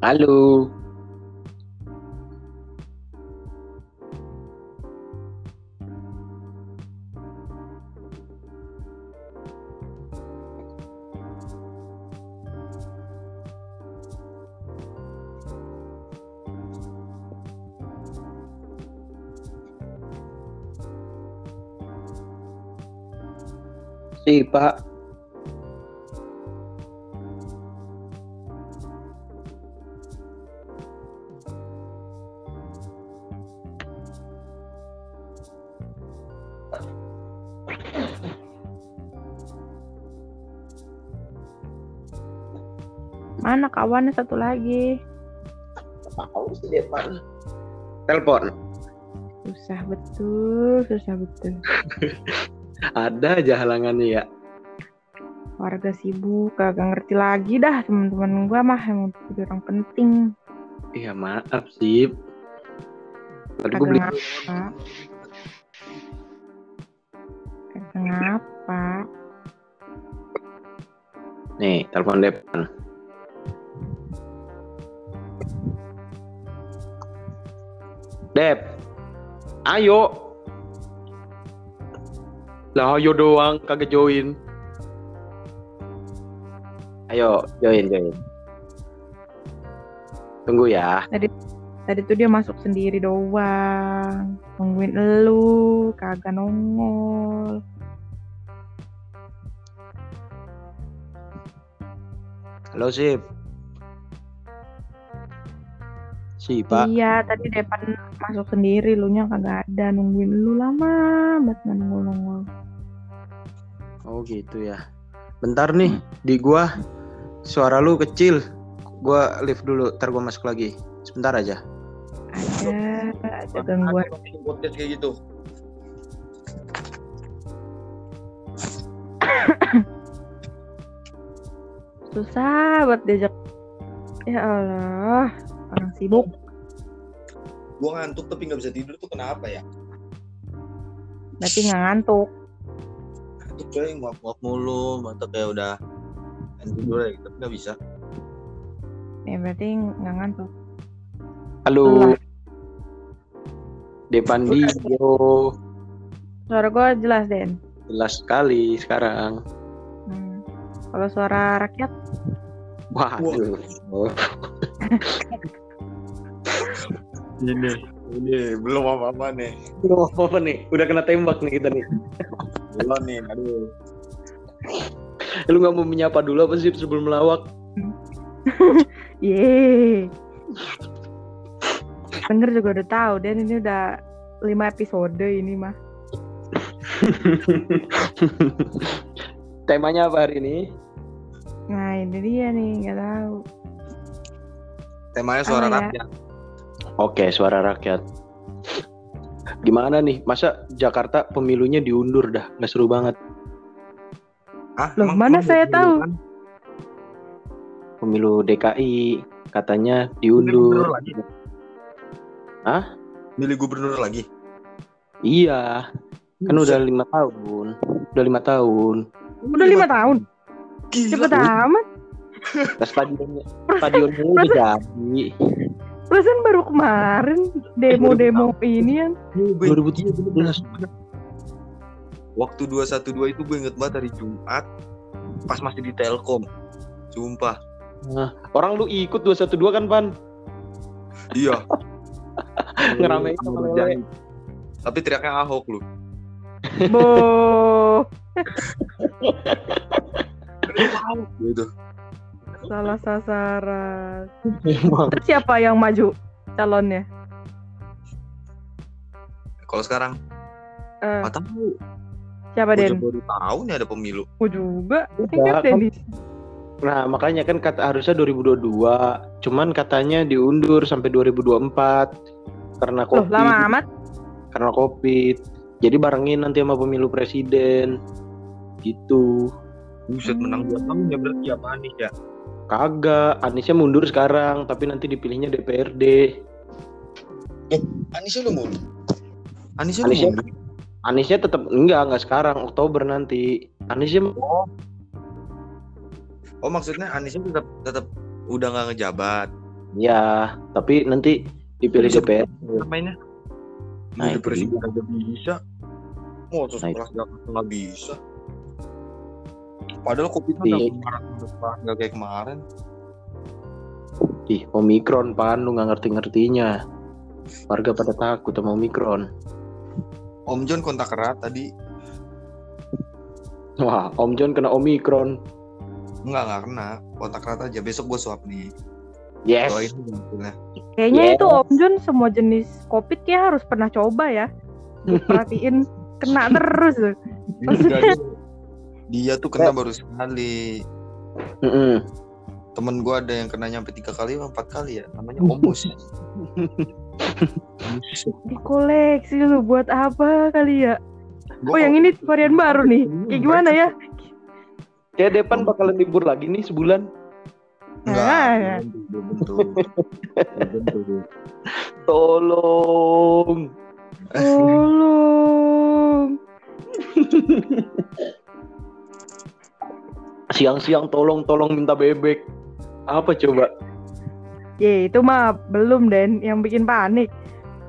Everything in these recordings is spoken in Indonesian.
Halo. Si Pak. Kawannya satu lagi? Tahu sih dia. Telepon. Susah betul, susah betul. Ada aja halangannya ya. Warga sibuk, kagak ngerti lagi dah teman-teman gua mah emang jadi orang penting. Iya maaf sih. Tadi gue Kagak beli ngapa. Kagak ngapa. nih telepon depan. Dep, ayo. Lah ayo doang, kagak join. Ayo, join, join. Tunggu ya. Tadi tuh dia masuk sendiri doang. Nungguin elu, kagak nongol. Halo, Sip. Si, Pak. Iya, tadi depan masuk sendiri, lu nya kagak ada. Nungguin lu lama banget nggak nongol-nongol. Oh, gitu ya. Bentar nih, di gua suara lu kecil. Gua lift dulu, ntar gua masuk lagi. Sebentar aja. Ada, ada gangguan. podcast kayak gitu. Susah buat diajak. Ya Allah, orang sibuk. Gua ngantuk tapi nggak bisa tidur tuh kenapa ya? Berarti nggak ngantuk. Ngantuk coy, nguap-nguap mulu, mata kayak udah pengen tidur ya, tapi nggak bisa. Ya berarti nggak ngantuk. Halo. Lelah. Depandi, yo. Suara gua jelas, Den. Jelas sekali sekarang. Hmm. Kalau suara rakyat, Waduh. Oh. Ini, ini belum apa-apa nih. Belum apa nih? Udah kena tembak nih kita nih. Belum nih, aduh. Lu nggak mau menyapa dulu apa sih sebelum melawak? Yeay. Denger juga udah tahu, Den ini udah lima episode ini mah. Temanya apa hari ini? Nah ini dia nih, nggak tahu. Temanya suara Apa ya? Oke, suara rakyat. Gimana nih? Masa Jakarta pemilunya diundur dah? Nggak seru banget. Ah, Loh, mana saya tahu? kan? Pemilu DKI katanya Milih diundur. lagi. Hah? Milih gubernur lagi. Iya, kan udah lima tahun. Udah lima tahun. Udah lima tahun, Gila. cepet amat. Stadionnya, stadionnya udah jadi. Perasaan baru kemarin demo-demo ini kan. 2017. Waktu 212 itu gue inget banget hari Jumat pas masih di Telkom. Sumpah. Nah, orang lu ikut 212 kan, Pan? Iya. Ngeramein sama lele. Tapi teriaknya Ahok lu. Bo, Gitu. Salah sasaran. Emang. Terus siapa yang maju calonnya? Kalau sekarang Eh, nggak tahu. siapa Den? baru tahu nih ada pemilu. Aku juga. Udah, Ingat kan-. Nah, makanya kan kata harusnya 2022, cuman katanya diundur sampai 2024 karena Loh, Covid. lama amat. Karena Covid. Jadi barengin nanti sama pemilu presiden. Gitu. Buset menang dua tahun ya berarti ya Pak Anies ya. Kagak, Aniesnya mundur sekarang, tapi nanti dipilihnya DPRD. Aniesnya udah mundur. Aniesnya udah Aniesnya- mundur. Aniesnya tetap enggak, enggak sekarang, Oktober nanti. Aniesnya Oh maksudnya Aniesnya tetap tetap udah nggak ngejabat. Ya, tapi nanti dipilih Bisa DPR. mainnya Nah, nah, itu presiden aja bisa mau terus Nah, Jakarta nggak bisa padahal covid Di- udah kemarin nggak kayak kemarin Ih, Omikron pan lu nggak ngerti-ngertinya. Warga pada takut sama Omikron. Om John kontak erat tadi Wah, Om John kena Omikron. nggak nggak kena kontak erat aja besok gue swab nih Yes. doain hasilnya. Kayaknya Yes. itu Om Jun semua jenis covid kayak harus pernah coba ya. Perhatiin kena terus. tuh. Dia, tuh kena baru sekali Mm-mm. temen gue ada yang kena nyampe tiga kali empat kali ya namanya Omus Dikoleksi lu buat apa kali ya? Gua Oh yang ini varian baru nih. Kayak gimana ya? Kayak Depan bakalan libur lagi nih sebulan. Enggak, Ah. Tolong. Tolong. Siang-siang tolong tolong minta bebek. Apa coba? Ya itu mah belum Den yang bikin panik.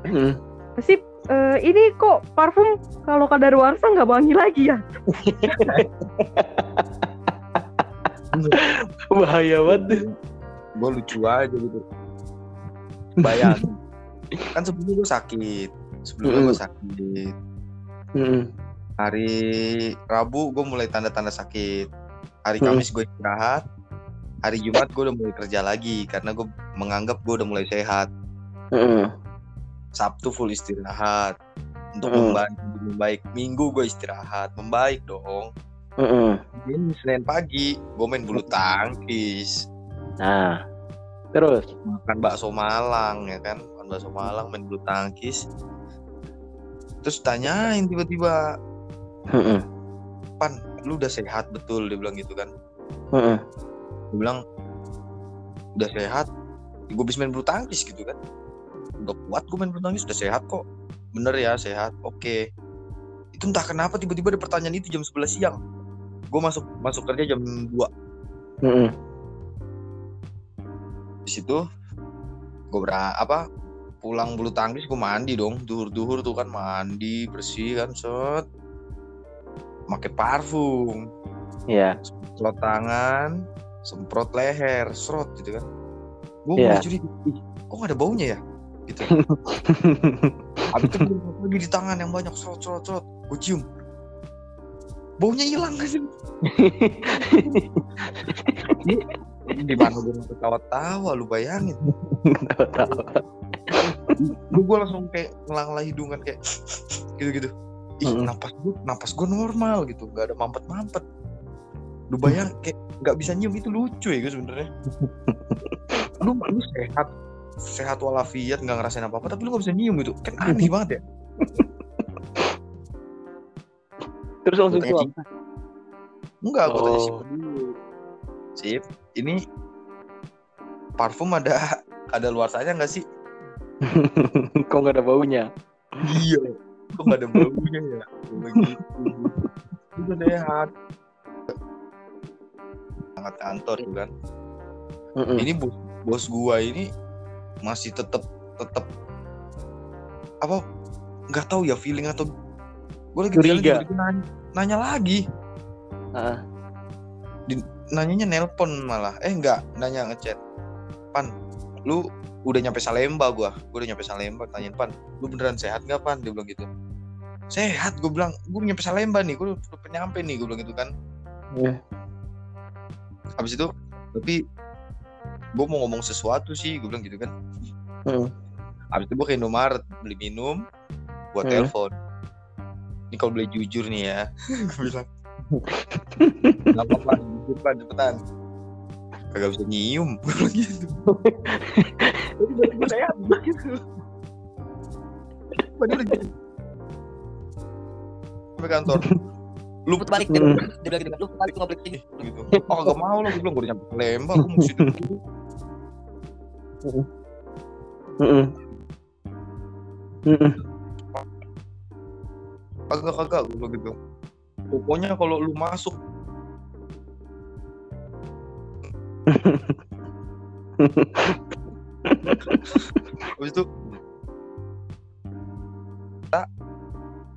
Hmm. Sip, eh, ini kok parfum kalau kadaluarsa nggak wangi lagi ya? Bahaya banget. gue lucu aja gitu bayangin kan sebelumnya gue sakit sebelumnya gue sakit Mm-mm. hari Rabu gue mulai tanda-tanda sakit hari Hmm. Kamis gue istirahat hari Jumat gue udah mulai kerja lagi karena gue menganggap gue udah mulai sehat Mm-mm. Sabtu full istirahat untuk Hmm. membaik membaik Minggu gue istirahat membaik dong Mm-mm. ini Senin pagi gue main bulu tangkis Nah, terus. makan bakso Malang ya kan makan bakso Malang main bulu tangkis terus tanyain tiba-tiba Mm-mm. pan lu udah sehat betul dia bilang gitu kan. Mm-mm. gue bilang udah sehat gue bisa main bulu tangkis gitu kan. Udah kuat gue main bulu tangkis udah sehat kok. Bener ya sehat oke. Itu entah kenapa tiba-tiba ada pertanyaan itu jam 11 siang. Gue masuk masuk kerja jam 2 Mm-mm. di situ gue ber apa pulang bulu tangkis gue mandi dong. Duhur-duhur tuh kan mandi bersih kan set pakai parfum. Ya. semprot tangan semprot leher serot gitu kan. Gue Iya. mulai curiga kok gak ada baunya ya? Gitu. Habis itu gue lagi di tangan yang banyak serot serot serot. Gue cium. Baunya hilang. Kan di mana gue mau ketawa-tawa lu bayangin. Tahu-tahu. gue gue langsung kayak ngelang hidungan kayak gitu gitu ih Mm-mm. napas gue napas gue normal gitu nggak ada mampet mampet lu bayang kayak nggak bisa nyium itu lucu ya gue sebenarnya. Lu lu sehat sehat walafiat nggak ngerasain apa apa tapi lu nggak bisa nyium gitu kan aneh banget ya. Terus langsung tanya, enggak tanya Oh. sip dulu. Sip ini parfum ada ada luar sana nggak sih? Kok nggak ada baunya? iya kok nggak ada baunya ya? Begitu. Itu sehat sangat kantor tuh kan. Mm-mm. ini bos bos gua ini masih tetap tetap apa nggak tahu ya feeling atau gue lagi jalan Curiga. nanya, nanya lagi. Ah. nanyanya nelpon malah. Eh enggak nanya ngechat. Pan lu udah nyampe Salemba gua. Gua udah nyampe Salemba. Tanyain pan lu beneran sehat nggak pan? Dia bilang gitu. Sehat gue bilang. Gue nyampe Salemba nih. Gue udah, nyampe nih gue bilang gitu kan. Iya. habis itu tapi gue mau ngomong sesuatu sih gue bilang gitu kan. Mm. habis itu gue ke Indomaret beli minum buat Hmm. telepon. Ini kalau boleh jujur nih ya gue bilang. Nggak apa-apa jujur pan cepetan kagak bisa nyium. Gitu. Bilang gitu. Padahal sampai kantor. Lu putar balik dia, Hmm. dia bilang gitu lu putar balik lu nggak boleh gitu. Oh kagak mau lah gue bilang gue udah nyampe gue mesti dulu Mm-mm. Mm-mm. kagak kagak gue bilang gitu. Pokoknya kalau lu masuk habis itu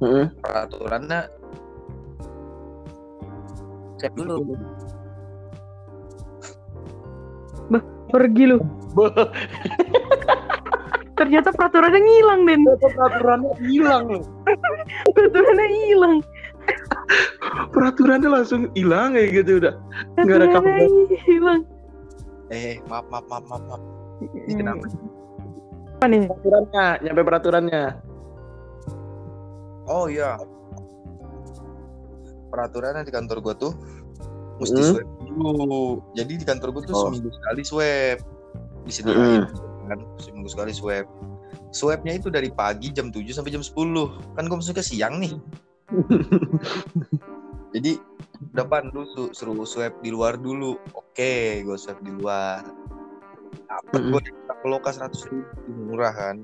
Heeh. peraturannya Cek dulu. Pergi lu. Ternyata peraturannya ngilang, Den. peraturannya hilang loh. Peraturannya hilang. Peraturannya langsung hilang kayak gitu udah. Nggak ada Peraturannya hilang. Eh maaf maaf maaf maaf, maaf. ini Hmm. kenapa Apa nih? Peraturannya, nyampe peraturannya. oh iya peraturannya di kantor gua tuh mesti Hmm. swab dulu jadi di kantor gua tuh Oh. seminggu sekali swab disediain kan seminggu sekali swab swabnya itu dari pagi jam 7 sampai jam 10 kan gua masuk ke siang nih jadi depan lu su- suruh swab di luar dulu oke gue swab di luar dapat Mm-mm. gue ke loka 100 ribu murah kan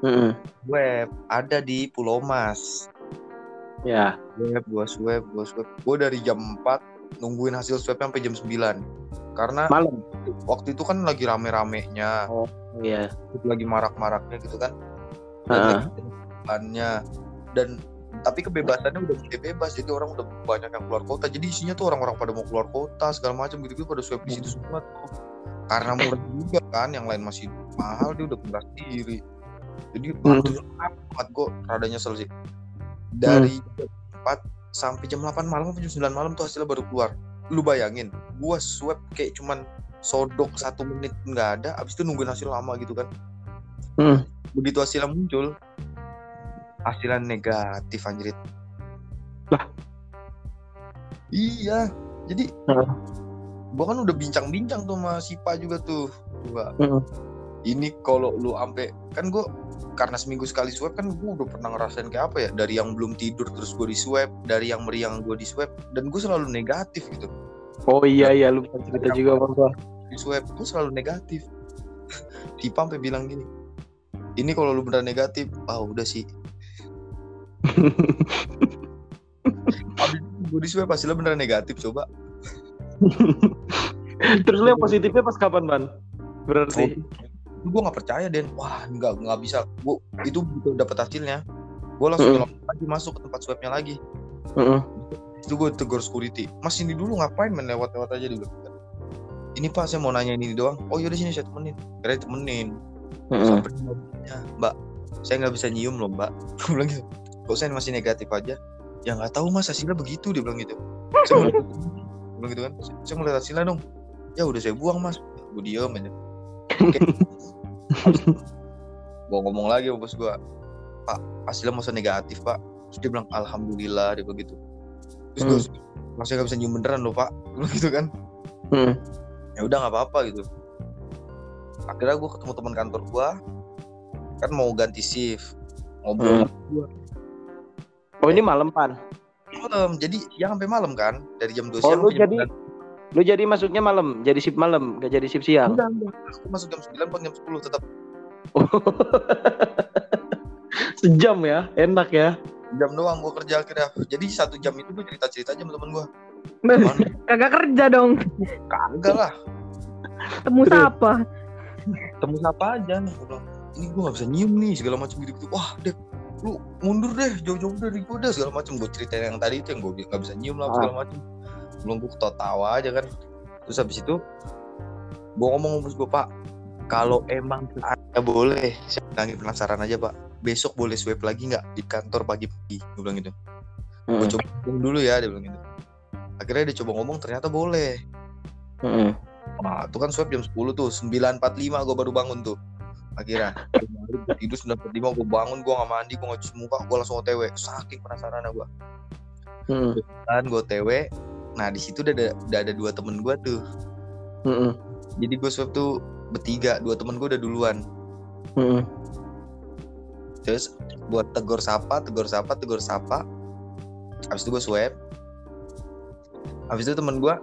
Heeh. web ada di Pulau Mas Ya. swab gua swab gua swab gue dari jam 4 nungguin hasil swab sampai jam 9 karena Malam. waktu itu kan lagi rame-ramenya Iya. lagi marak-maraknya gitu kan lagi ke depannya. dan tapi kebebasannya udah mulai bebas jadi orang udah banyak yang keluar kota. Jadi isinya tuh orang-orang pada mau keluar kota segala macam gitu gitu pada swab di situ semua tuh. Karena murah juga kan yang lain masih mahal dia udah murah sendiri. Jadi Hmm. ratusan banget kok rada nyesel sih. Dari jam 4 sampai jam 8 malam sampai jam 9 malam tuh hasilnya baru keluar. Lu bayangin gua swab kayak cuman sodok satu menit nggak ada abis itu nungguin hasil lama gitu kan. Hmm. begitu hasilnya muncul hasilnya negatif anjrit. Lah? iya. Jadi Heeh. gua kan udah bincang-bincang tuh sama Sipa juga tuh. Coba Heeh. ini kalau lu ampe kan gua karena seminggu sekali swab kan gua udah pernah ngerasain kayak apa ya? Dari yang belum tidur terus gue di swab dari yang meriang gue di swab dan gue selalu negatif gitu. Oh iya iya lu pernah cerita juga bang di swab gue selalu negatif. Sipa sampai bilang gini ini kalau lu beneran negatif ah udah sih Abis itu gue di swab hasilnya beneran negatif coba. Terus lu yang positifnya pas kapan ban? Berarti. itu gue nggak percaya Den. Wah nggak nggak bisa. Gue itu begitu dapat hasilnya. Gue langsung Mm. lagi masuk ke tempat swabnya lagi. Heeh. itu gue tegur security. Mas ini dulu ngapain main lewat-lewat aja dulu. Ini pak saya mau nanya ini doang. Oh yaudah sini saya temenin. Kira temenin Heeh. sampai di mobilnya. Mbak saya nggak bisa nyium loh mbak. Gue bilang gitu saya masih negatif aja. Ya nggak tahu mas. Hasilnya begitu dia bilang gitu. Saya bilang gitu kan. "Saya- saya mau lihat hasilnya dong. Ya udah saya buang mas. Gue diem aja. Gue ngomong lagi sama bos gue pak hasilnya masa negatif pak? Terus dia bilang alhamdulillah dia bilang gitu. Terus gue masih nggak bisa nyium beneran loh pak. Bilang gitu kan. Heeh. ya udah nggak apa-apa gitu. Akhirnya gue ketemu teman kantor gue kan mau ganti shift ngobrol Oh ini malam pan. malam jadi siang sampai malam kan dari jam 2 Oh, siang lu sampai jam jadi- Lu jadi masuknya malam, jadi shift malam, gak jadi shift 9. siang. Enggak, enggak. aku masuk jam 9 pulang jam 10 tetap Sejam ya, enak ya. jam doang gue kerja akhirnya jadi satu jam itu gue cerita cerita aja sama temen gue Kagak kerja dong. kagak lah Temu siapa? temu siapa aja nih gue bilang ini gue gak bisa nyium nih segala macam gitu gitu wah deh lu mundur deh jauh-jauh dari gue deh segala macam gue ceritain yang tadi itu yang gue gak bisa nyium lah segala macam belum gue ketawa aja kan. Terus habis itu gue ngomong sama bos gue pak kalau emang ada boleh saya bilangin penasaran aja pak. Besok boleh swab lagi nggak di kantor pagi-pagi? Gue bilang gitu. Gue coba ngomong dulu ya dia bilang gitu. Akhirnya dia coba ngomong ternyata boleh. Heeh. Wah, itu kan swab jam 10 tuh, 9.45 gue baru bangun tuh. Akhirnya, Gua balik, gua tidur 9.45 gue bangun, gue gak mandi, gue gak cuci muka, gue langsung OTW. Saking penasaran gue. Heeh. Dan gue OTW, nah di situ udah ada, udah ada dua temen gue tuh. Heeh. Jadi gue swab tuh bertiga, dua temen gue udah duluan. Heeh. Terus buat tegur sapa, tegur sapa, tegur sapa. Habis itu gue swab. Habis itu temen gue,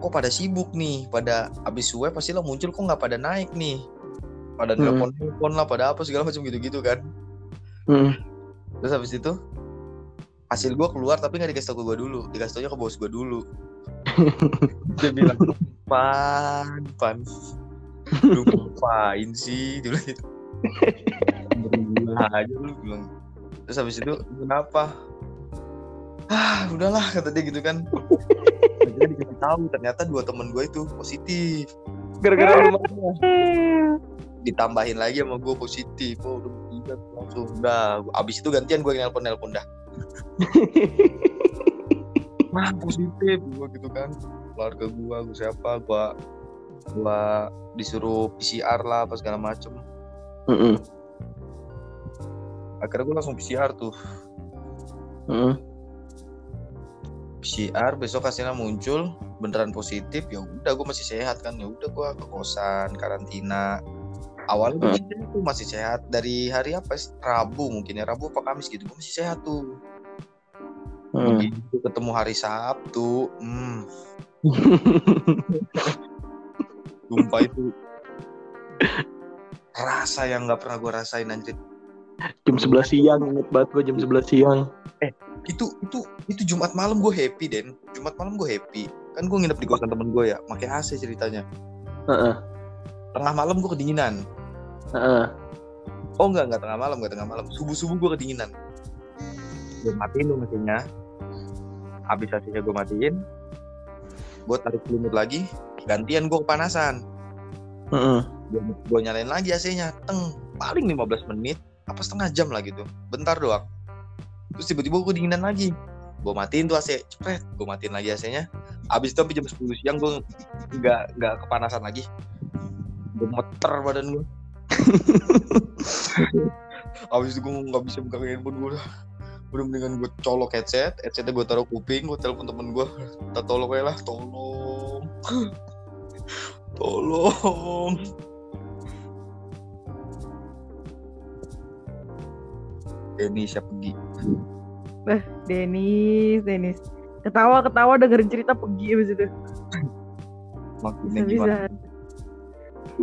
kok pada sibuk nih, pada habis swab pasti lah muncul kok nggak pada naik nih. Pada Hmm. nelpon nelpon lah, pada apa segala macam gitu-gitu kan. Heeh. Terus habis itu hasil gue keluar tapi nggak dikasih tau ke gue dulu, dikasih taunya ke bos gue dulu. Dia bilang, pan, pan, lu ngapain sih dia bilang gitu Berdua aja lu bilang terus habis itu kenapa ah udahlah kata dia gitu kan akhirnya dikasih tahu ternyata dua temen gue itu positif Gara-gara marah. Ditambahin lagi sama gue positif. Oh udah bertiga langsung udah. Abis itu gantian gue nelpon nelpon dah. Wah positif. Gue gitu kan. Keluarga gue gue siapa gue gue disuruh PCR lah apa segala macem. Mm-mm. akhirnya gue langsung PCR tuh. Mm-mm. PCR besok hasilnya muncul beneran positif ya udah gue masih sehat kan. Ya udah gue ke kosan karantina awalnya gue Hmm. tuh masih sehat dari hari apa sih? Rabu mungkin ya Rabu apa Kamis gitu gue masih sehat tuh Mm. Begitu ketemu hari Sabtu hmm sumpah itu rasa yang nggak pernah gue rasain anjir Jam 11 siang inget banget gue jam 11 siang. itu itu itu Jumat malam gue happy den Jumat malam gue happy kan gue nginep di kosan temen gue ya pakai AC ceritanya Heeh. tengah malam gue kedinginan Heeh. oh enggak enggak tengah malam enggak tengah malam. Subuh subuh gue kedinginan. Gue matiin tuh mesinnya. Habis AC-nya gue matiin. Gue tarik selimut lagi. Gantian gue kepanasan. Heeh. gue nyalain lagi AC-nya. Teng paling 15 menit apa setengah jam lah gitu. Bentar doang. Terus tiba-tiba gue kedinginan lagi. Gue matiin tuh AC. Cepet gue matiin lagi AC-nya. Abis itu sampai jam 10 siang gue nggak nggak kepanasan lagi. Gemeter badan gue abis itu gue nggak bisa buka handphone gue udah udah mendingan gue colok headset headsetnya gue taruh kuping gue telepon temen gue tak tolong ya lah tolong tolong Indonesia pergi Denis, Denis. Ketawa-ketawa dengerin cerita pergi abis itu. Bisa-bisa. gimana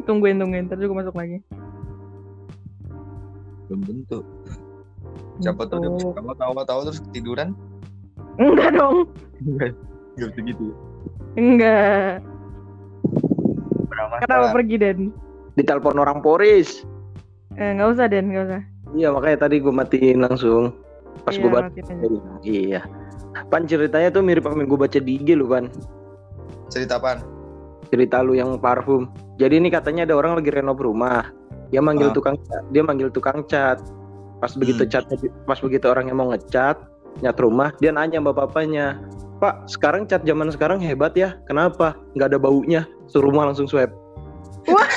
Tungguin, tungguin. Ntar juga masuk lagi. belum tentu siapa tahu dia tawa tawa tawa terus ketiduran Enggak dong. nggak nggak bisa gitu Enggak. Kenapa pergi, Den? Ditelepon orang Poris. Eh, nggak usah, Den. Nggak usah. Iya makanya tadi gue matiin langsung. Pas Iya, gue baca. Iya. Pan ceritanya tuh mirip sama yang gue baca di IG lu kan. cerita apaan Cerita lu yang parfum. Jadi ini katanya ada orang lagi renov rumah. Dia manggil Ah. tukang dia manggil tukang cat. Pas begitu Hmm. catnya pas begitu orangnya mau ngecat, nyat rumah, dia nanya bapak-bapaknya, "Pak, sekarang cat zaman sekarang hebat ya. Kenapa? Nggak ada baunya." Suruh rumah langsung swab. Wah.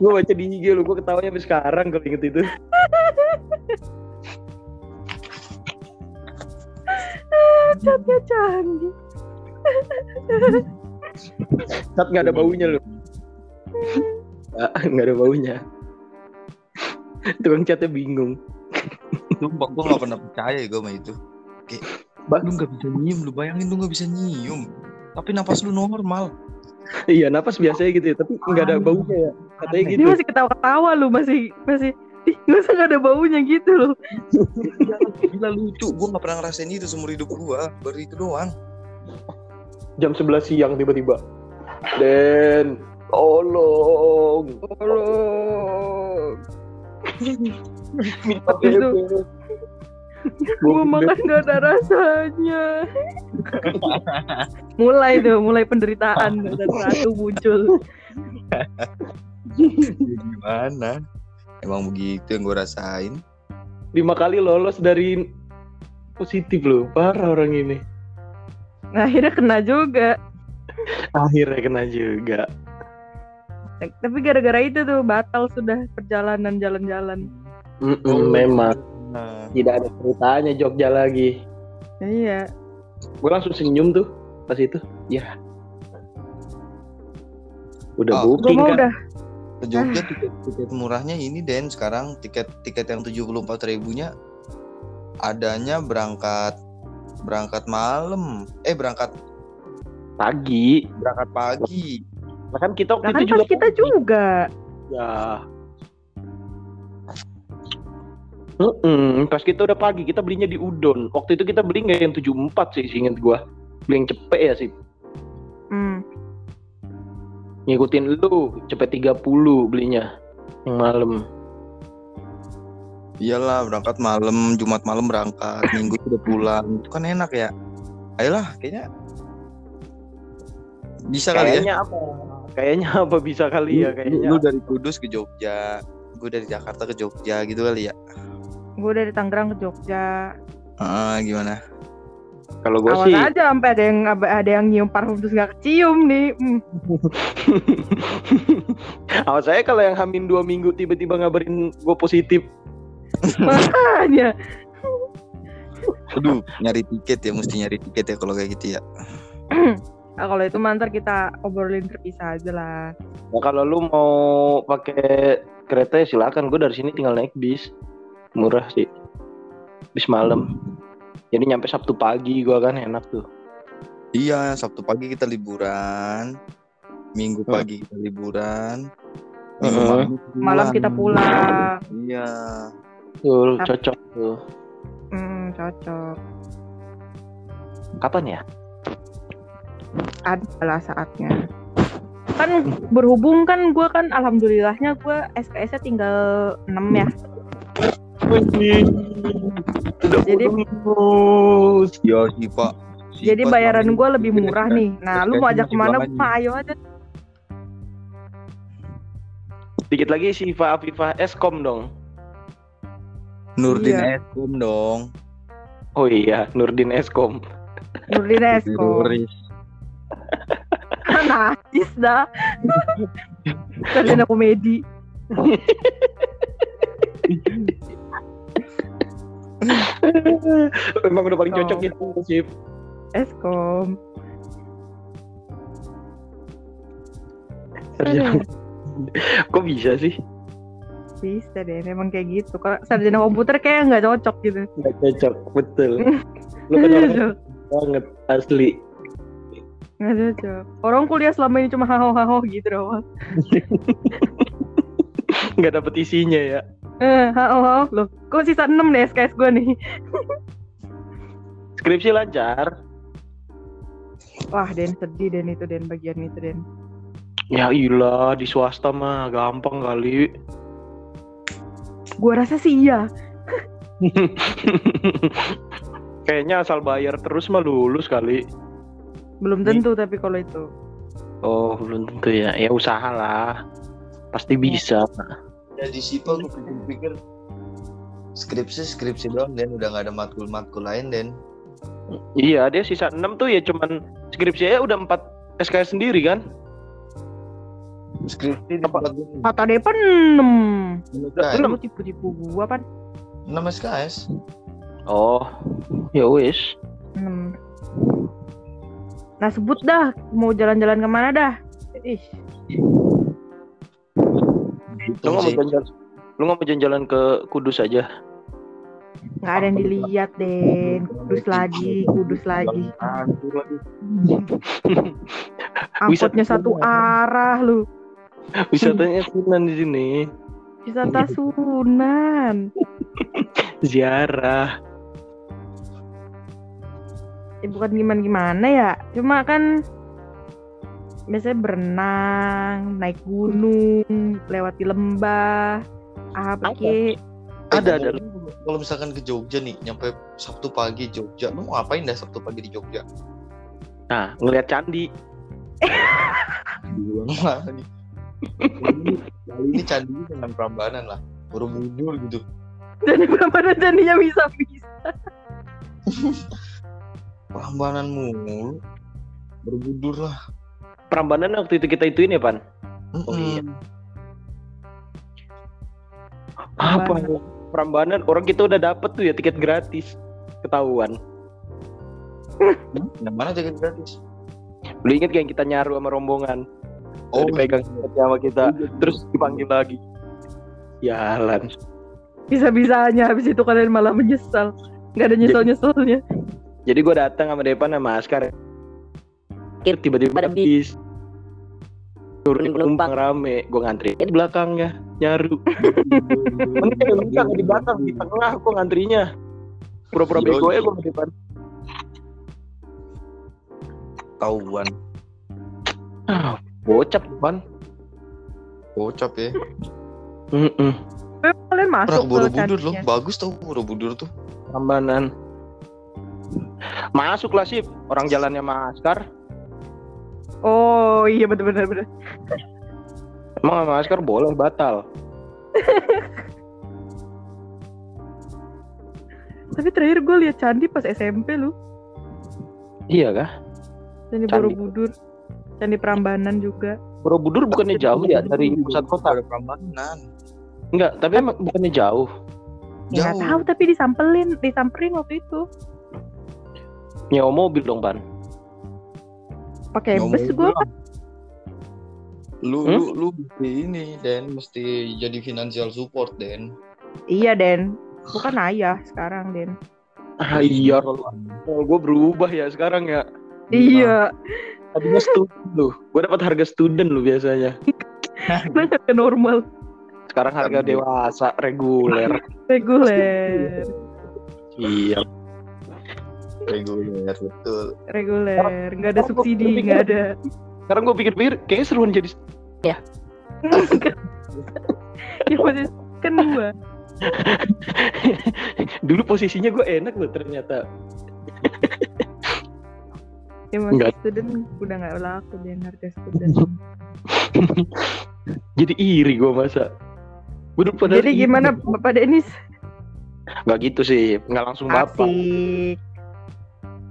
gue baca di IG lu, gue ketawanya sampai sekarang kalau inget itu. Catnya canggih. Cat nggak ada baunya lu. Nggak, nggak ada baunya. Tukang catnya bingung. Sumpah gue gak pernah percaya gue sama itu Kayak Lu gak bisa nyium Lu bayangin lu gak bisa nyium Tapi napas lu normal Iya, napas biasanya gitu ya, tapi nggak ada baunya ya. Katanya Aneh. gitu. Dia masih ketawa-ketawa lu, masih masih Ih, nggak ada baunya gitu loh. Gila lucu Gue gak pernah ngerasain itu seumur hidup gue Baru itu doang Jam 11 siang tiba-tiba. Den, tolong. Tolong. Minta bebek. Gua makan nggak ada rasanya. mulai tuh, mulai penderitaan dan satu muncul. Ya Gimana Emang begitu yang gue rasain Lima kali lolos dari positif loh. Parah orang ini. Nah, akhirnya kena juga. Akhirnya kena juga. Tapi gara-gara itu tuh batal sudah perjalanan jalan-jalan. Mm-mm, Oh. memang Nah tidak ada ceritanya Jogja lagi. Iya. Gue langsung senyum tuh pas itu. Ya. Udah Ah, Gua booking kan? udah. ke Jogja tiket, tiket murahnya ini Den sekarang tiket tiket yang 74 ribunya adanya berangkat berangkat malam eh berangkat Pagi. berangkat pagi Nah kan kita waktu Nah, kan itu pas juga kita juga. Ya. Mm-mm, pas kita udah pagi kita belinya di udon. Waktu itu kita beli nggak yang 74 sih, inget gua. Beli yang cepet ya sih. Hmm. Ngikutin lu cepet 30 belinya yang malam. Iyalah berangkat malam, Jumat malam berangkat, Minggu udah pulang. Itu kan enak ya. Ayolah, kayaknya bisa kali ya. Kayaknya apa? Kayaknya apa bisa kali ya kayaknya. Lu dari Kudus ke Jogja, gue dari Jakarta ke Jogja gitu kali ya. Gue dari Tangerang ke Jogja. Ah, gimana? Kalau gue sih aja sampai ada yang ada yang nyium parfum terus gak kecium nih. Hmm. Awas saya kalau yang hamin dua minggu tiba-tiba ngabarin gue positif. Makanya. Aduh, nyari tiket ya, mesti nyari tiket ya kalau kayak gitu ya. Nah, kalau itu mantar kita obrolin terpisah aja lah. Nah, kalau lu mau pakai kereta ya silakan. Gue dari sini tinggal naik bis. Murah sih. Bis malam. Jadi nyampe Sabtu pagi gua kan enak tuh. Iya, Sabtu pagi kita liburan, Minggu Hmm. pagi kita liburan, Minggu malam, Malam kita pulang. Iya. Tuh, Tap- cocok tuh. Hmm, cocok. Kapan ya? Adalah saatnya. Kan berhubung kan gue kan alhamdulillahnya gue SKS-nya tinggal 6 ya. Jadi Iya sih Pak. Si jadi Pak bayaran gue lebih murah nih. Nah, lu mau ajak ke mana? Mah ayo aja. Dikit lagi Siva Afifah Eskom dong. Nurdin Iya. Eskom dong. Oh iya, Nurdin Eskom. Nurdin Esko. Teroris. Najis dah. Sarjana komedi. Emang udah paling Oh. cocok gitu Sip. Eskom. Sarjana- Kok bisa sih? Bisa deh, memang kayak gitu. Kalau sarjana komputer kayak nggak cocok gitu. Gak cocok, betul. Lu kan orang banget asli. Nggak cocok. Orang kuliah selama ini cuma haho-haho gitu doang. Gak dapet isinya ya. Eh, haho-haho. Loh, kok sisa 6 deh SKS gue nih. Skripsi lancar. Wah, Den sedih Den itu Den bagian itu Den. Ya ilah di swasta mah gampang kali. Gua rasa sih iya. Kayaknya asal bayar terus mah lulus kali. Belum tentu tapi kalau itu. Oh belum tentu ya. Ya usaha lah. Pasti bisa. Ya di Sipa gue pikir-pikir skripsi skripsi doang dan udah nggak ada matkul-matkul lain dan Iya dia sisa 6 tuh ya cuman skripsi aja udah 4 SKS sendiri kan. Skripsi di Apa? tempat gue Kata Depan 6. SKS. Lu tipu-tipu gua pan. 6 SKS. Oh ya wis. 6. Nah sebut dah mau jalan-jalan ke mana dah. Ih, Lu nggak mau jalan lu nggak mau jalan-jalan ke Kudus aja? nggak ada yang dilihat Den. Kudus lagi, kudus lagi. Angkotnya satu arah lu. Wisatanya Sunan di sini. Wisata Sunan. Ziarah. Ya, bukan gimana-gimana ya. Cuma kan biasanya berenang, naik gunung, lewati lembah, apa Ada. kek. Ada ada. Kalau misalkan ke Jogja nih, nyampe Sabtu pagi Jogja, lu mau ngapain dah Sabtu pagi di Jogja? Nah ngelihat candi. Kali ini- Kali ini candinya dengan Prambanan lah. Borobudur gitu. Jadi berapa janjinya bisa-bisa. Prambanan mulu. Borobudur lah. Prambanan waktu itu kita ituin ya pan. Oh, Mm-mm. iya. Apa? Prambanan orang kita udah dapet tuh ya tiket gratis. Ketahuan. Yang mana jaket gratis? Lu inget gak yang kita nyaru sama rombongan? Oh, dipegang tiketnya sama kita, terus dipanggil lagi. Jalan. Bisa-bisanya habis itu kalian malah menyesal. Nggak ada nyesel-nyeselnya. Jadi gue datang sama Depan sama Askar. Akhir tiba-tiba ada bis. Turun penumpang rame, gue ngantri di belakangnya nyaru. Mending enggak di belakang, di tengah gue ngantrinya. Pura-pura bego ya gue di depan. Tahuan. Ah, bocap ban. Bocap ya. Mm Kalian Pernah masuk ke Borobudur loh. Bagus tau Borobudur tuh. Rambanan. Masuk lah sih orang jalannya maskar. Oh iya bener bener bener. Emang sama maskar boleh batal. Tapi terakhir gue lihat candi pas SMP lu. Iya kah? Candi, Candi. Borobudur. Candi Prambanan juga. Borobudur bukannya jauh ya dari pusat kota? Prambanan. Enggak, tapi emang bukannya jauh. Ya Jauh. tahu tapi disampelin, disamperin waktu itu. Nyewa mobil dong, Pan. Pakai bus gue. Lu, Hmm? lu, lu mesti ini, Dan. Mesti jadi financial support, Den. Iya Den. Bukan ayah sekarang Den. Ah, iya, kalau gue berubah ya sekarang ya. Iya. Tadinya student lu. Gue dapat harga student lu biasanya. Banyak ke normal. Sekarang harga dewasa reguler. Reguler. Iya. Reguler, betul. Reguler. Nggak ada subsidi, nggak ada. Sekarang gue pikir-pikir kayaknya seruan jadi ya posisi kan dua. dulu posisinya gue enak loh ternyata. Ya masih Nggak. student udah nggak laku Den harga student. Jadi iri gue masa. Gue dulu padahal Jadi iri. gimana Bapak Denis? Nggak gitu sih, nggak langsung bapak. Asik.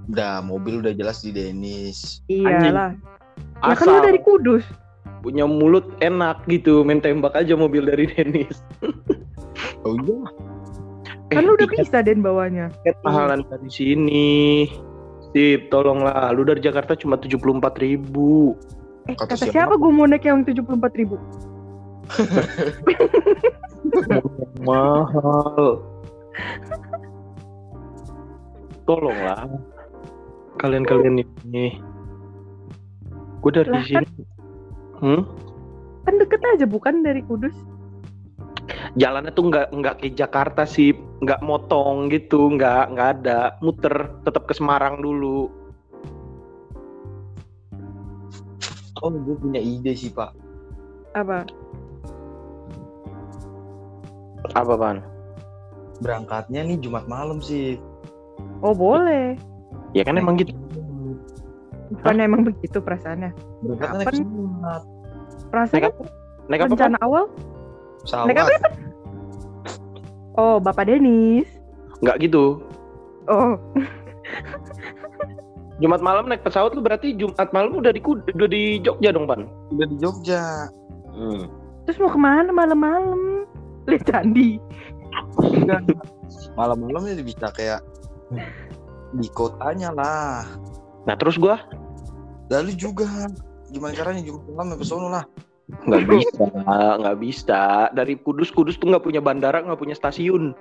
Udah, mobil udah jelas di Denis. Iyalah. Ya kan lu Asal dari Kudus. punya mulut enak gitu, main tembak aja mobil dari Dennis. Oh iya? Kan lu udah tiket bisa Den bawanya. mahalan dari sini. Sip, tolonglah. Lu dari Jakarta cuma 74 ribu. Eh Kata kata, siapa? siapa gue mau naik yang 74 ribu? Mahal. Tolonglah. Kalian-kalian ini. Gue dari Lah, sini. Hmm? Kan deket aja bukan dari Kudus. Jalannya tuh nggak nggak ke Jakarta sih, nggak motong gitu, nggak nggak ada, muter, tetap ke Semarang dulu. Oh, gue punya ide sih, Pak. Apa? Apa pan? Berangkatnya nih Jumat malam sih. Oh boleh. Ya kan emang gitu. Bukan emang begitu perasaannya. Berangkatnya naik pesawat. Perasaan Naik apa? Naik apa? Rencana awal? Pesawat. Naik apa? Oh Bapak Denis. Nggak gitu. Oh Jumat malam naik pesawat lu berarti Jumat malam udah di udah di Jogja dong pan? Udah di Jogja. Hmm. terus mau ke mana malam-malam? Lihat candi. Enggak. Malam-malamnya bisa kayak di kotanya lah. Nah terus gua Lalu juga gimana caranya Jumat malam sono lah. Nggak bisa, nggak bisa. Dari Kudus Kudus tuh nggak punya bandara, nggak punya stasiun.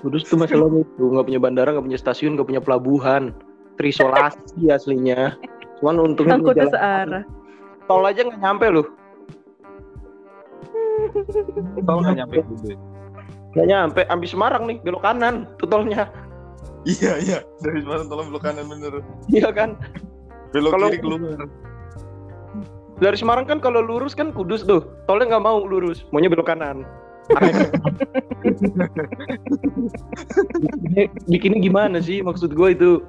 Kudus tuh masalahnya itu nggak punya bandara, nggak punya stasiun, nggak punya pelabuhan, terisolasi aslinya. Cuman untungnya Angkutnya jalan searah. tol aja nggak nyampe loh, Tahu nggak nyampe dulu. nggak nyampe. Ambis Semarang nih belok kanan, tuh tolnya. Iya iya. Dari Semarang tolong belok kanan bener. Iya kan? Belok Kalau- kiri keluar. Dari Semarang kan kalau lurus kan Kudus tuh, tolnya nggak mau lurus, maunya belok kanan. Bikinnya, bikinnya gimana sih maksud gue itu?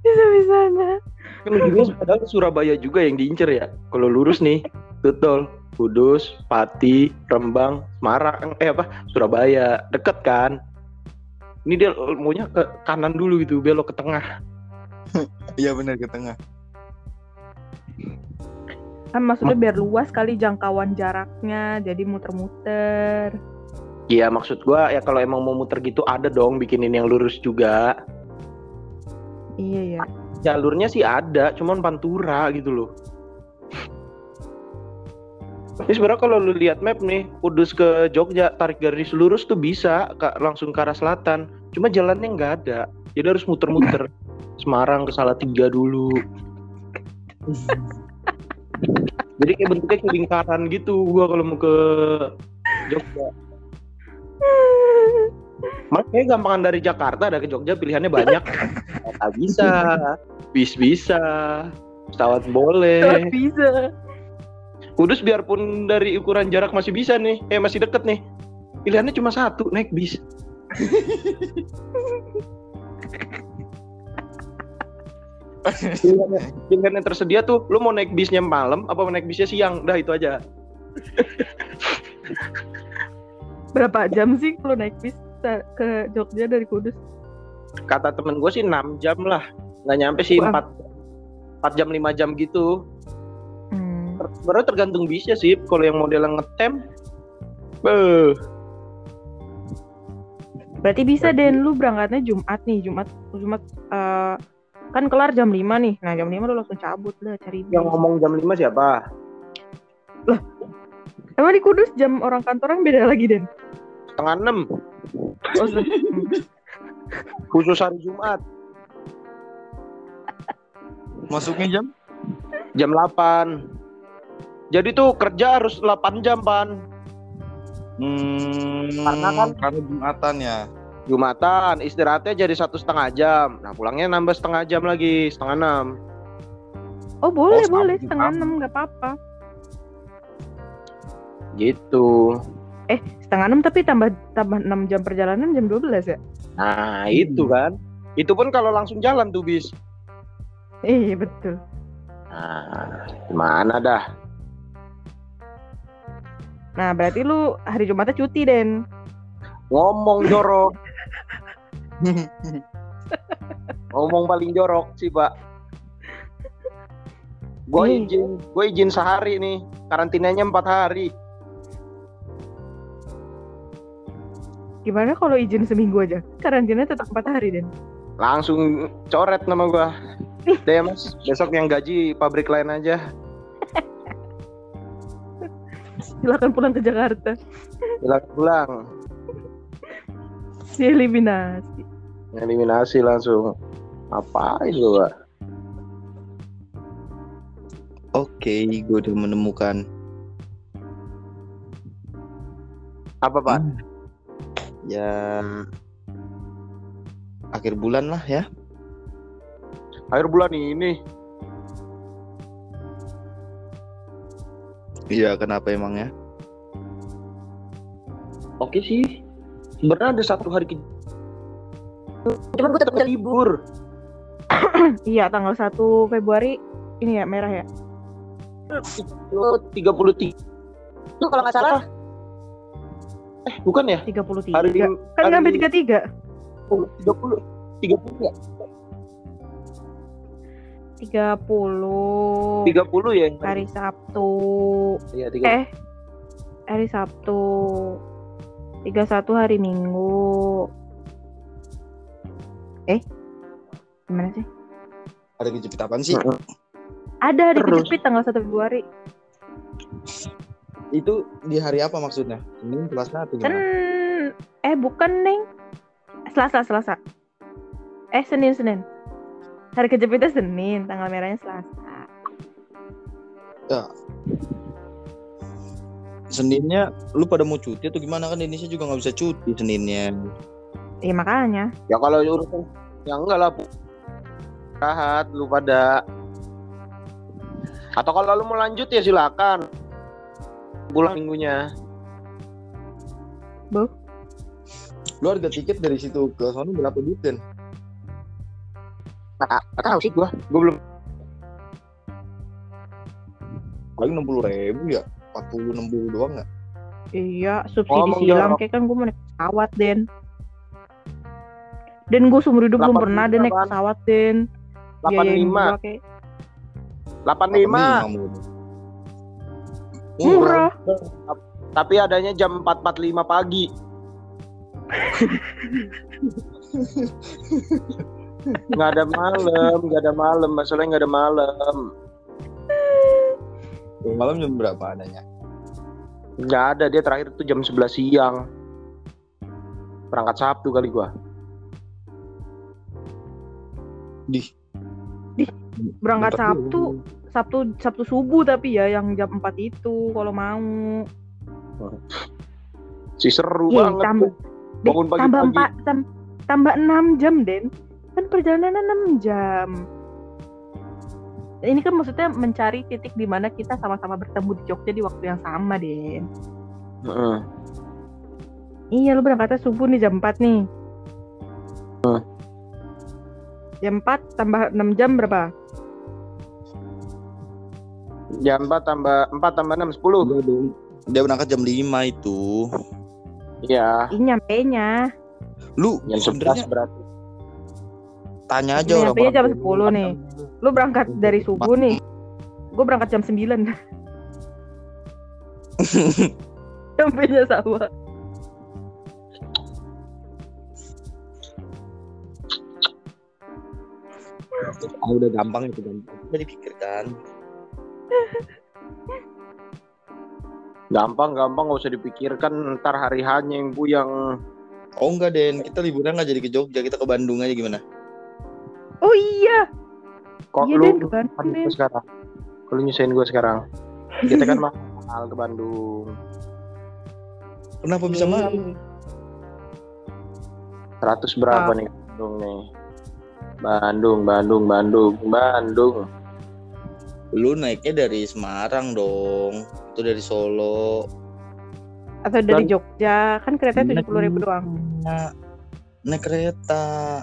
Bisa-bisanya. Kan ujungnya padahal Surabaya juga yang diincer ya. Kalau lurus nih, tuh tol Kudus, Pati, Rembang, Semarang, eh apa? Surabaya, deket kan? Ini dia maunya ke kanan dulu gitu, belok ke tengah. Iya bener ke tengah. Kan maksudnya biar luas kali jangkauan jaraknya, jadi muter-muter. Iya maksud gua ya kalau emang mau muter gitu ada dong bikinin yang lurus juga. Iya ya. Jalurnya sih ada, cuman pantura gitu loh. Ini sebenarnya kalau lu lihat map nih, Kudus ke Jogja tarik garis lurus tuh bisa ke, langsung ke arah selatan. Cuma jalannya nggak ada, jadi harus muter-muter. Semarang ke Salatiga dulu. Jadi kayak bentuknya kayak lingkaran gitu gua kalau mau ke Jogja. Makanya gampangan dari Jakarta ada ke Jogja pilihannya banyak. Kereta bisa, bis bisa, pesawat boleh. bisa. Kudus biarpun dari ukuran jarak masih bisa nih, eh masih deket nih. Pilihannya cuma satu, naik bis. pilihan, pilihan yang tersedia tuh, lu mau naik bisnya malam apa mau naik bisnya siang? Dah itu aja. Berapa jam sih lu naik bis ke Jogja dari Kudus? Kata temen gue sih 6 jam lah, nggak nyampe sih Wah. 4 4 jam 5 jam gitu. Hmm. Sebenarnya tergantung bisnya sih. Kalau yang modelnya ngetem, beuh, Berarti bisa Den lu berangkatnya Jumat nih, Jumat Jumat eh, kan kelar jam 5 nih. Nah, jam 5 lu langsung cabut lah cari bis. yang ngomong jam 5 siapa? Emang di Kudus jam orang kantoran beda lagi, Den? Setengah 6 Oh, khusus hari Jumat Masuknya jam? jam 8. Jadi tuh kerja harus 8 jam, Pan. Hmm, Karena kan- karena Jumatan ya. Jumatan, istirahatnya jadi satu setengah jam. Nah, pulangnya nambah setengah jam lagi, setengah enam. Oh, boleh, Oh, boleh setengah. 6 nggak apa-apa. Gitu. Eh, setengah 6 tapi tambah tambah 6 jam perjalanan jam 12 ya? Nah, itu kan. Itu pun kalau langsung jalan tuh bis. Iya, betul. Nah, gimana dah? Nah, berarti lu hari Jumatnya cuti, Den. Ngomong jorok, ngomong paling jorok sih, Pak. Gue Ih. izin, gue izin sehari nih. Karantinanya empat hari. Gimana kalau izin seminggu aja? Karantina tetap 4 hari, Den. Langsung coret nama gua. Deh mas, besok yang gaji pabrik lain aja. Silakan pulang ke Jakarta. Bilang pulang. Eliminasi. Eliminasi langsung. Apa itu, Pak? Oke, gue udah menemukan. Apa, Pak? Hmm. Ya akhir bulan lah ya. Akhir bulan ini. Iya, kenapa emangnya? Oke sih. Sebenarnya ada satu hari ke... Cuman gue tetap libur. Iya, tanggal 1 Februari ini ya merah ya. Oh, 33. Lu kalau nggak salah Eh, bukan ya? 33. Hari kan hari- sampai 33. 30. 30 ya? 30 30 ya? hari Sabtu. Iya, 30. Eh, hari Sabtu. 31 hari Minggu. Eh, gimana sih? Ada kejepit apaan sih? Ada hari Terus. kejepit tanggal 1 Februari. Itu di hari apa maksudnya? Senin kelasnya atau Kan gimana? eh bukan, Neng. Selasa, Selasa. Eh, Senin, Senin. Hari kejepitnya Senin, tanggal merahnya Selasa. Seninnya lu pada mau cuti atau gimana kan di Indonesia juga nggak bisa cuti Seninnya. Iya makanya. Ya kalau urusan ya enggak lah. Bu. Istirahat lu pada. Atau kalau lu mau lanjut ya silakan. Pulang minggunya. Lu harga tiket dari situ ke sana berapa duit Den? Enggak tahu sih gua. Gua belum Paling enam puluh ribu ya, empat puluh enam puluh doang nggak? Iya, subsidi Ngomong silang kayak kan gue mau naik pesawat, Den. Den gue seumur hidup belum 85, pernah Den naik pesawat, Den. Biayain 85. gua kayak 85. murah. murah. Tapi adanya jam 4.45 pagi. nggak ada malam, nggak ada malam, masalahnya nggak ada malam. Malam jam berapa adanya? Nggak ada, dia terakhir tuh jam 11 siang. Berangkat Sabtu kali gua. Di. Berangkat Bentar Sabtu, dulu. Sabtu Sabtu subuh tapi ya yang jam 4 itu kalau mau. Si seru Iya, banget. tambah tuh. Deh, Bangun tambah pagi-pagi. empat tam- tambah enam jam Den kan perjalanan enam jam ini kan maksudnya mencari titik di mana kita sama-sama bertemu di Jogja di waktu yang sama Den Heeh. iya lu berangkatnya subuh nih jam 4 nih Hmm. jam 4 tambah 6 jam berapa Jam 4 tambah 4 tambah 6 10. Udah dong. Dia berangkat jam 5 itu. Iya. Ih, nyampe nya Lu Jam 11 sebenarnya berarti. tanya aja Lu orang nyampenya jam 10 nih. Lu berangkat dari subuh nih gue berangkat jam 9 nyampe nya sama Ah, udah gampang itu gampang. Udah dipikirkan. Gampang gampang gak usah dipikirkan ntar hari hanya yang buyang. Oh enggak Den, kita liburan nggak jadi ke Jogja, kita ke Bandung aja gimana? oh iya Kok iya lu ke Bandung, kan sekarang? Kalau nyusahin gue sekarang. Kita kan mahal ke Bandung. Kenapa bisa mahal? 100 berapa Ah. nih ke Bandung nih? Bandung, Bandung, Bandung, Bandung. Lu naiknya dari Semarang dong, itu dari Solo. atau dari Jogja kan keretanya tujuh puluh ribu doang Nah, naik kereta.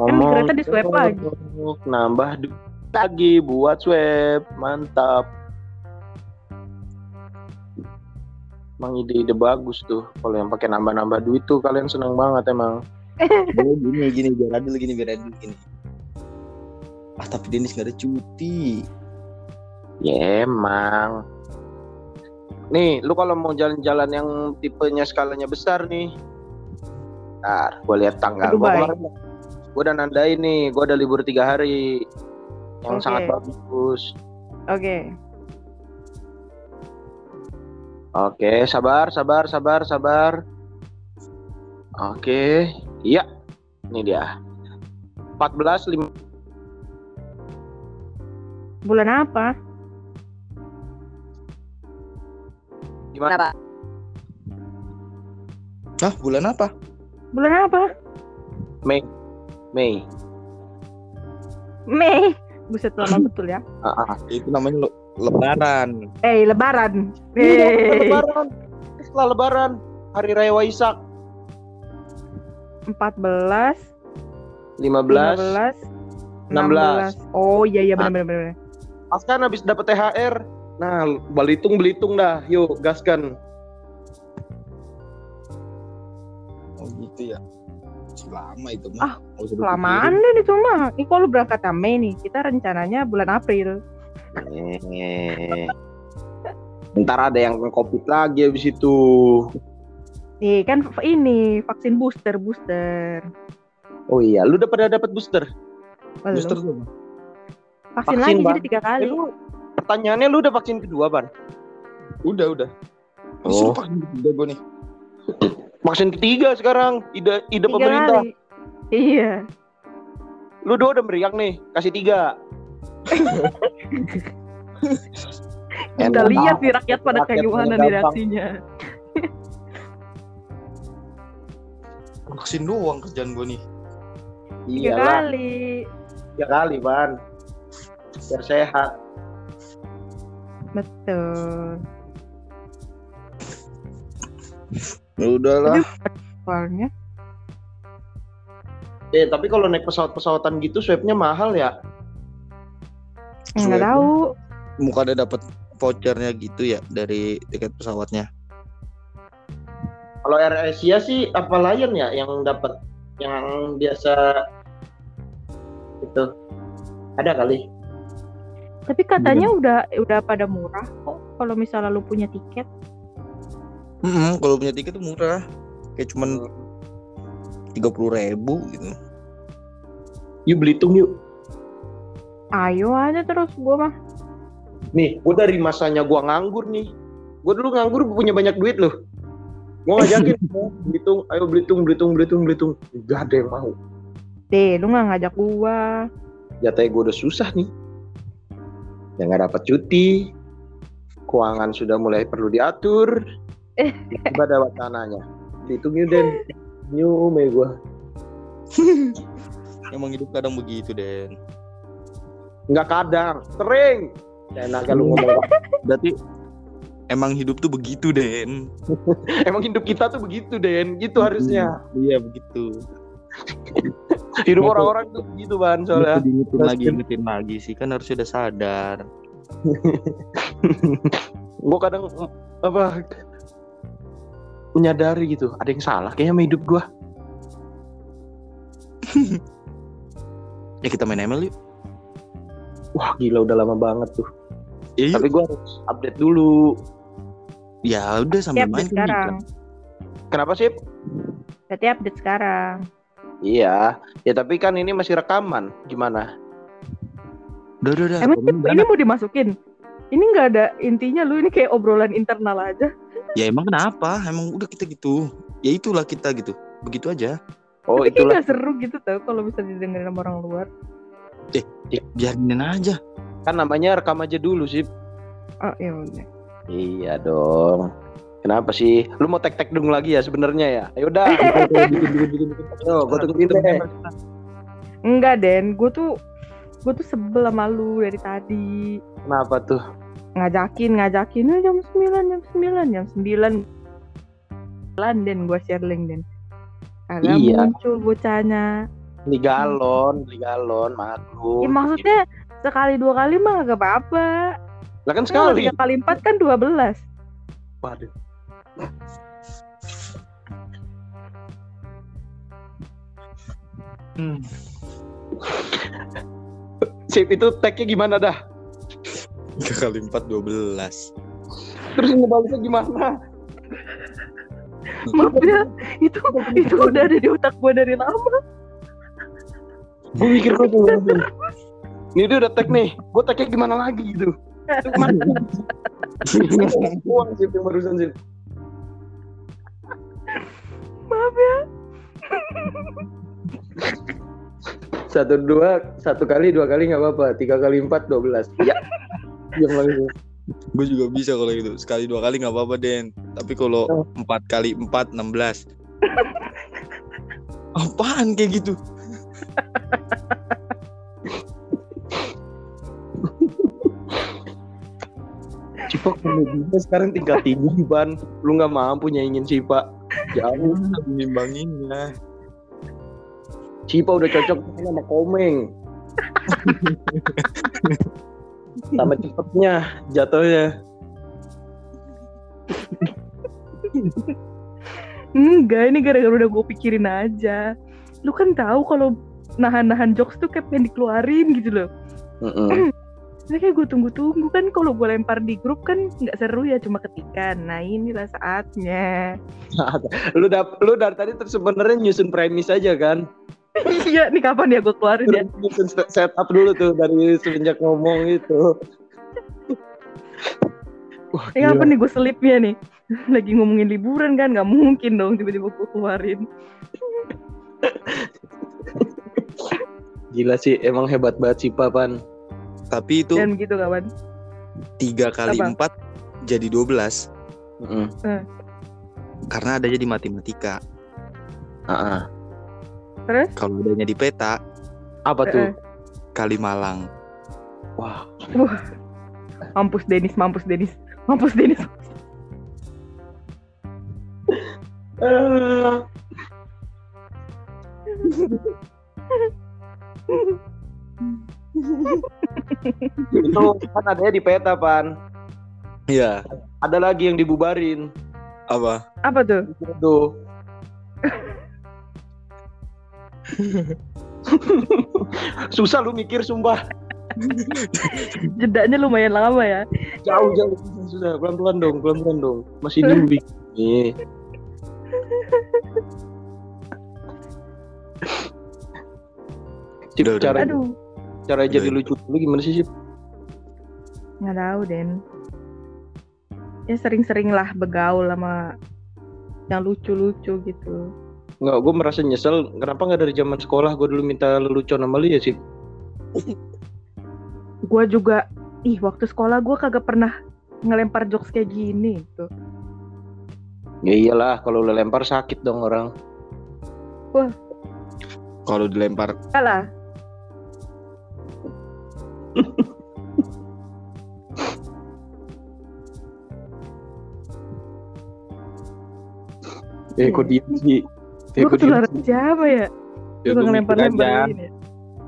Kan di kereta di swab lagi. Nambah duit lagi buat swab. Mantap. Emang ide-ide bagus tuh. Kalau yang pakai nambah-nambah duit tuh kalian seneng banget emang. Oh, gini gini biar adil gini biar adil gini. Ah tapi Denis nggak ada cuti. Ya emang. Nih, lu kalau mau jalan-jalan yang tipenya skalanya besar nih. Ntar, gue lihat tanggal. Ke Gue udah nandain nih, gue udah libur tiga hari. Yang Oke. sangat bagus. oke Oke, sabar, sabar, sabar, sabar. Oke, iya. Ini dia. 14 lima bulan apa gimana? Kenapa? Hah bulan apa? bulan apa Mei. Mei. Mei buset lama betul ya Ah, ah. Itu namanya le- Lebaran. eh lebaran Iya, eh lebaran. Setelah lebaran, hari raya Waisak. 14 15. 15 16 oh iya iya benar benar benar Askan habis dapat THR. Nah, belitung belitung dah. Yuk, gaskan. Oh gitu ya. Lama itu Ah, mah. Usah kelamaan deh itu mah ini kalau berangkat Mei nih kita rencananya bulan April Eh. Ntar ada yang covid lagi habis itu. nih kan ini vaksin booster booster Oh iya, lu udah pada dapat booster? Belum. Booster tuh. vaksin, vaksin, lagi Bang. jadi tiga Eh, kali lu, pertanyaannya lu udah vaksin kedua, Ban? Udah udah. Oh. Pakai udah gue nih. Vaksin ketiga sekarang. Ide ide tiga pemerintah. kali iya Lu dua udah meriang nih, kasih tiga. kita lihat nih rakyat pada kayak gimana nih reaksinya Vaksin doang kerjaan gue nih. tiga Iyalah, kali tiga kali, Ban. Biar sehat. betul Ya udahlah. soalnya Eh, tapi kalau naik pesawat-pesawatan gitu swabnya mahal ya? nggak Swab. tahu Muka ada dapat vouchernya gitu ya dari tiket pesawatnya. Kalau Air Asia sih apa Lion ya yang dapat yang biasa itu ada kali. tapi katanya udah udah pada murah kok kalau misalnya lu punya tiket Hmm, kalau punya tiket tuh murah. Kayak cuman tiga puluh ribu gitu. Yuk Belitung yuk. ayo aja terus gua mah Nih, gua dari masanya gua nganggur nih. Gua dulu nganggur punya banyak duit loh. Gua ngajakin Belitung, ayo Belitung, Belitung, Belitung, Belitung. Gak ada yang mau. deh lu nggak ngajak gua Jatahnya gua udah susah nih. Yang nggak dapat cuti. Keuangan sudah mulai perlu diatur. Tiba ada wacananya. Dihitung yuk Den. New me gue. Emang hidup kadang begitu, Den. Nggak kadang, sering. Enak lu ngomong. Berarti emang hidup tuh begitu, Den. Emang hidup kita tuh begitu Den. Gitu harusnya. Iya, begitu. Hidup orang-orang tuh begitu ban soalnya. Diingetin lagi, ingetin lagi sih kan harusnya udah sadar. gue kadang apa menyadari gitu ada yang salah kayaknya sama hidup gue Ya kita main ML yuk. wah gila udah lama banget tuh Iya, tapi gue harus update dulu ya udah sambil main update kan sekarang. kenapa sih Berarti update sekarang. iya ya tapi kan ini masih rekaman gimana Udah, udah, udah. Emang ini mau dimasukin? Ini nggak ada intinya lu ini kayak obrolan internal aja. Ya emang kenapa? Emang udah kita gitu. Ya itulah kita gitu. Begitu aja. oh itulah nggak seru gitu tau kalau bisa didengerin sama orang luar. Biarin aja. kan namanya rekam aja dulu sih Oh iya udah. iya dong Kenapa sih? Lu mau tek-tek dong lagi ya sebenarnya ya? Ayo udah. Yo, gua tungguin deh. Enggak Den, gue tuh gue tuh sebel sama lu dari tadi. Kenapa tuh? Ngajakin, ngajakin "Eh, jam 9, jam 9, jam 9. Lan Den gue share link Den. Kagak Iya. muncul bocahnya. Beli galon, beli galon, maklum. Ya, maksudnya sekali dua kali mah gak apa-apa. Lah kan Kalau sekali. tiga kali empat kan 12 Waduh. Hmm. Sip itu tagnya gimana dah? 3 kali 4 12. Terus ngebalasnya gimana? Maaf ya, itu itu udah ada di otak gue dari lama. Gue mikir gue tuh. Ini dia udah tag nih. Gue tagnya gimana lagi gitu. Uang sih yang barusan sih. Maaf ya. Satu dua, satu kali dua kali nggak apa-apa. Tiga kali empat dua belas. Ya. Yang lagi. Gue juga bisa kalau gitu. Sekali dua kali nggak apa-apa, Den. Tapi kalau Oh. empat kali empat 16. Apaan kayak gitu? Cipa kalau bisa sekarang tingkat tinggi ban. Lu nggak mampu nyaingin Cipa. Jauh. Nimbanginnya. Cipa udah cocok sama Komeng. sama cepetnya jatuhnya. Enggak, ini gara-gara udah gue pikirin aja. Lu kan tahu kalau nahan-nahan jokes tuh kayak pengen dikeluarin gitu loh. Mm-mm. Jadi kayak gue tunggu-tunggu kan kalau gue lempar di grup kan nggak seru ya cuma ketikan. Nah inilah saatnya. lu dap lu dari tadi terus sebenarnya nyusun premis aja kan? iya nih kapan ya gue keluarin ya? Set- setup dulu tuh dari semenjak ngomong itu. Wah, Eh gila. apa nih gue selipnya nih? Lagi ngomongin liburan kan nggak mungkin dong tiba-tiba gue keluarin. Gila sih, emang hebat banget sih Papan. Tapi itu Dan gitu kawan. tiga kali Apa? empat jadi 12 Heeh. karena adanya di matematika. Ah, Terus? Kalau adanya di peta Apa tuh? Eh, kali Malang. Wah, Mampus Denis, mampus Denis, mampus Denis. itu kan adanya di peta Pan. Iya. Ada lagi yang dibubarin. Apa? Apa tuh? Tuh. Susah lu mikir sumpah. Jedanya lumayan lama ya. Jauh jauh susah. Pelan-pelan dong, pelan-pelan dong. Masih dulu nih. Cip, Udah, cara Aduh, cara jadi lucu dulu gimana sih, Cip? nggak tahu Den. Ya sering-sering lah begaul sama yang lucu-lucu gitu. Nggak, gue merasa nyesel. Kenapa nggak dari zaman sekolah gue dulu minta lelucon sama lu ya, Cip? Gua juga, ih waktu sekolah gua kagak pernah ngelempar jokes kayak gini gitu. Ya iyalah kalau lu lempar sakit dong orang. Kalau dilempar Kalah. Eh kok diem sih? Diem ketularan siapa ya? ya Suka gua ngelempar-lempar aja. gini.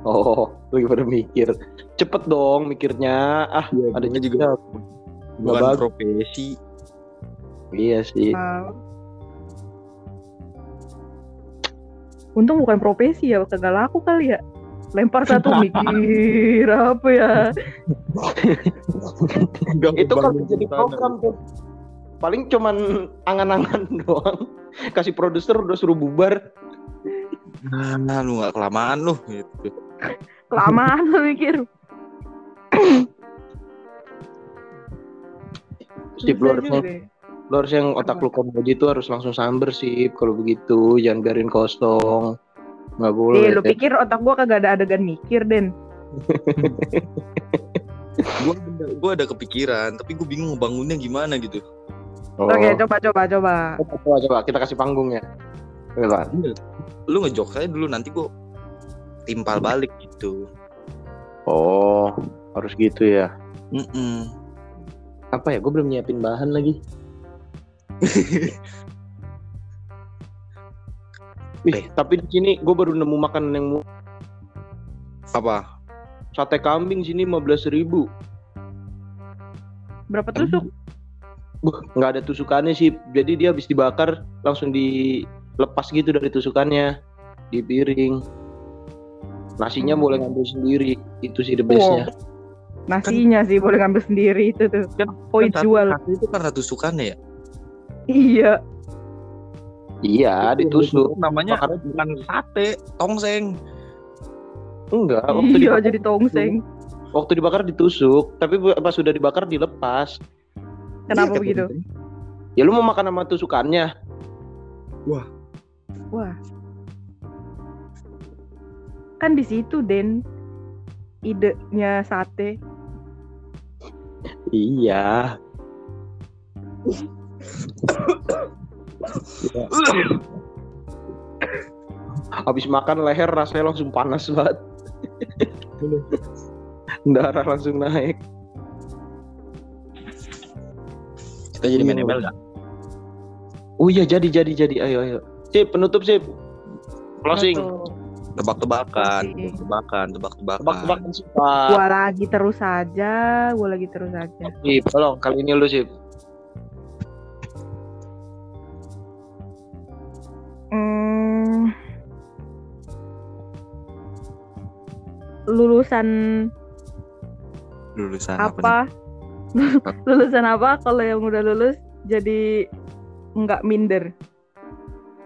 Oh, lagi pada mikir. Cepet dong mikirnya. Ah, Iya, ada gua juga. bukan bagus. profesi. Iya sih. Wow. Untung bukan profesi ya, kagak laku kali ya. Lempar satu mikir apa ya? Itu kalau jadi program tuh paling cuman angan-angan doang. Kasih produser udah suruh bubar. Nah, lu gak kelamaan lu gitu. Kelamaan lo mikir. Sip, lu harus, lu harus yang otak lu komedi itu harus langsung samber sih kalau begitu jangan biarin kosong nggak boleh Eh, lu pikir otak gua kagak ada adegan mikir, Den? Gua ada, gua ada kepikiran, tapi gua bingung ngebangunnya gimana gitu. Oh. Oke, coba coba coba. coba, coba coba kita kasih panggung ya Coba. Lu ngejok saya dulu nanti gua timpal balik gitu. oh harus gitu ya Mm-mm. apa ya gue belum nyiapin bahan lagi Wih, tapi di sini gue baru nemu makanan yang mu- Apa? sate kambing sini 15.000 ribu. Berapa tusuk? Nggak ada tusukannya sih. Jadi dia habis dibakar langsung dilepas gitu dari tusukannya di piring. Nasinya Hmm. boleh ngambil sendiri. Itu sih the bestnya. Nasinya sih boleh ngambil sendiri itu tuh. Poin Kan jual. itu karena tusukannya ya. Iya. Iya, ditusuk. Namanya Bakarnya bukan sate, tongseng. enggak. Waktu Iya dibakar, jadi tongseng. waktu dibakar ditusuk, tapi pas sudah dibakar dilepas. Kenapa Iya, begitu? Ya lu mau makan sama tusukannya? Wah. Kan di situ, Den. Idenya sate. Iya. Habis makan leher rasanya langsung panas banget. Darah langsung naik. Kita jadi main Iya. ML gak? Oh iya jadi jadi jadi ayo ayo. Sip penutup sip. Closing. Tebak-tebakan, tebak-tebakan, tebak-tebakan. Tebak-tebakan sih Pak. Gua lagi terus saja, gua lagi terus saja. Sip, tolong kali ini lu sip. Hmm, lulusan Lulusan apa? nih? lulusan apa kalau yang udah lulus jadi nggak minder?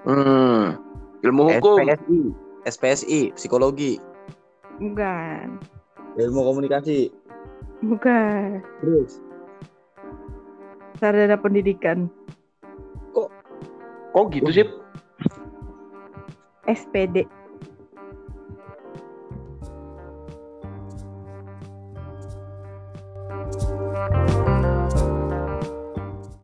Hmm. Ilmu hukum. SPSI, SPSI, psikologi, Bukan, ilmu komunikasi. bukan. Terus Sarjana pendidikan, Kok gitu sip? SPD. you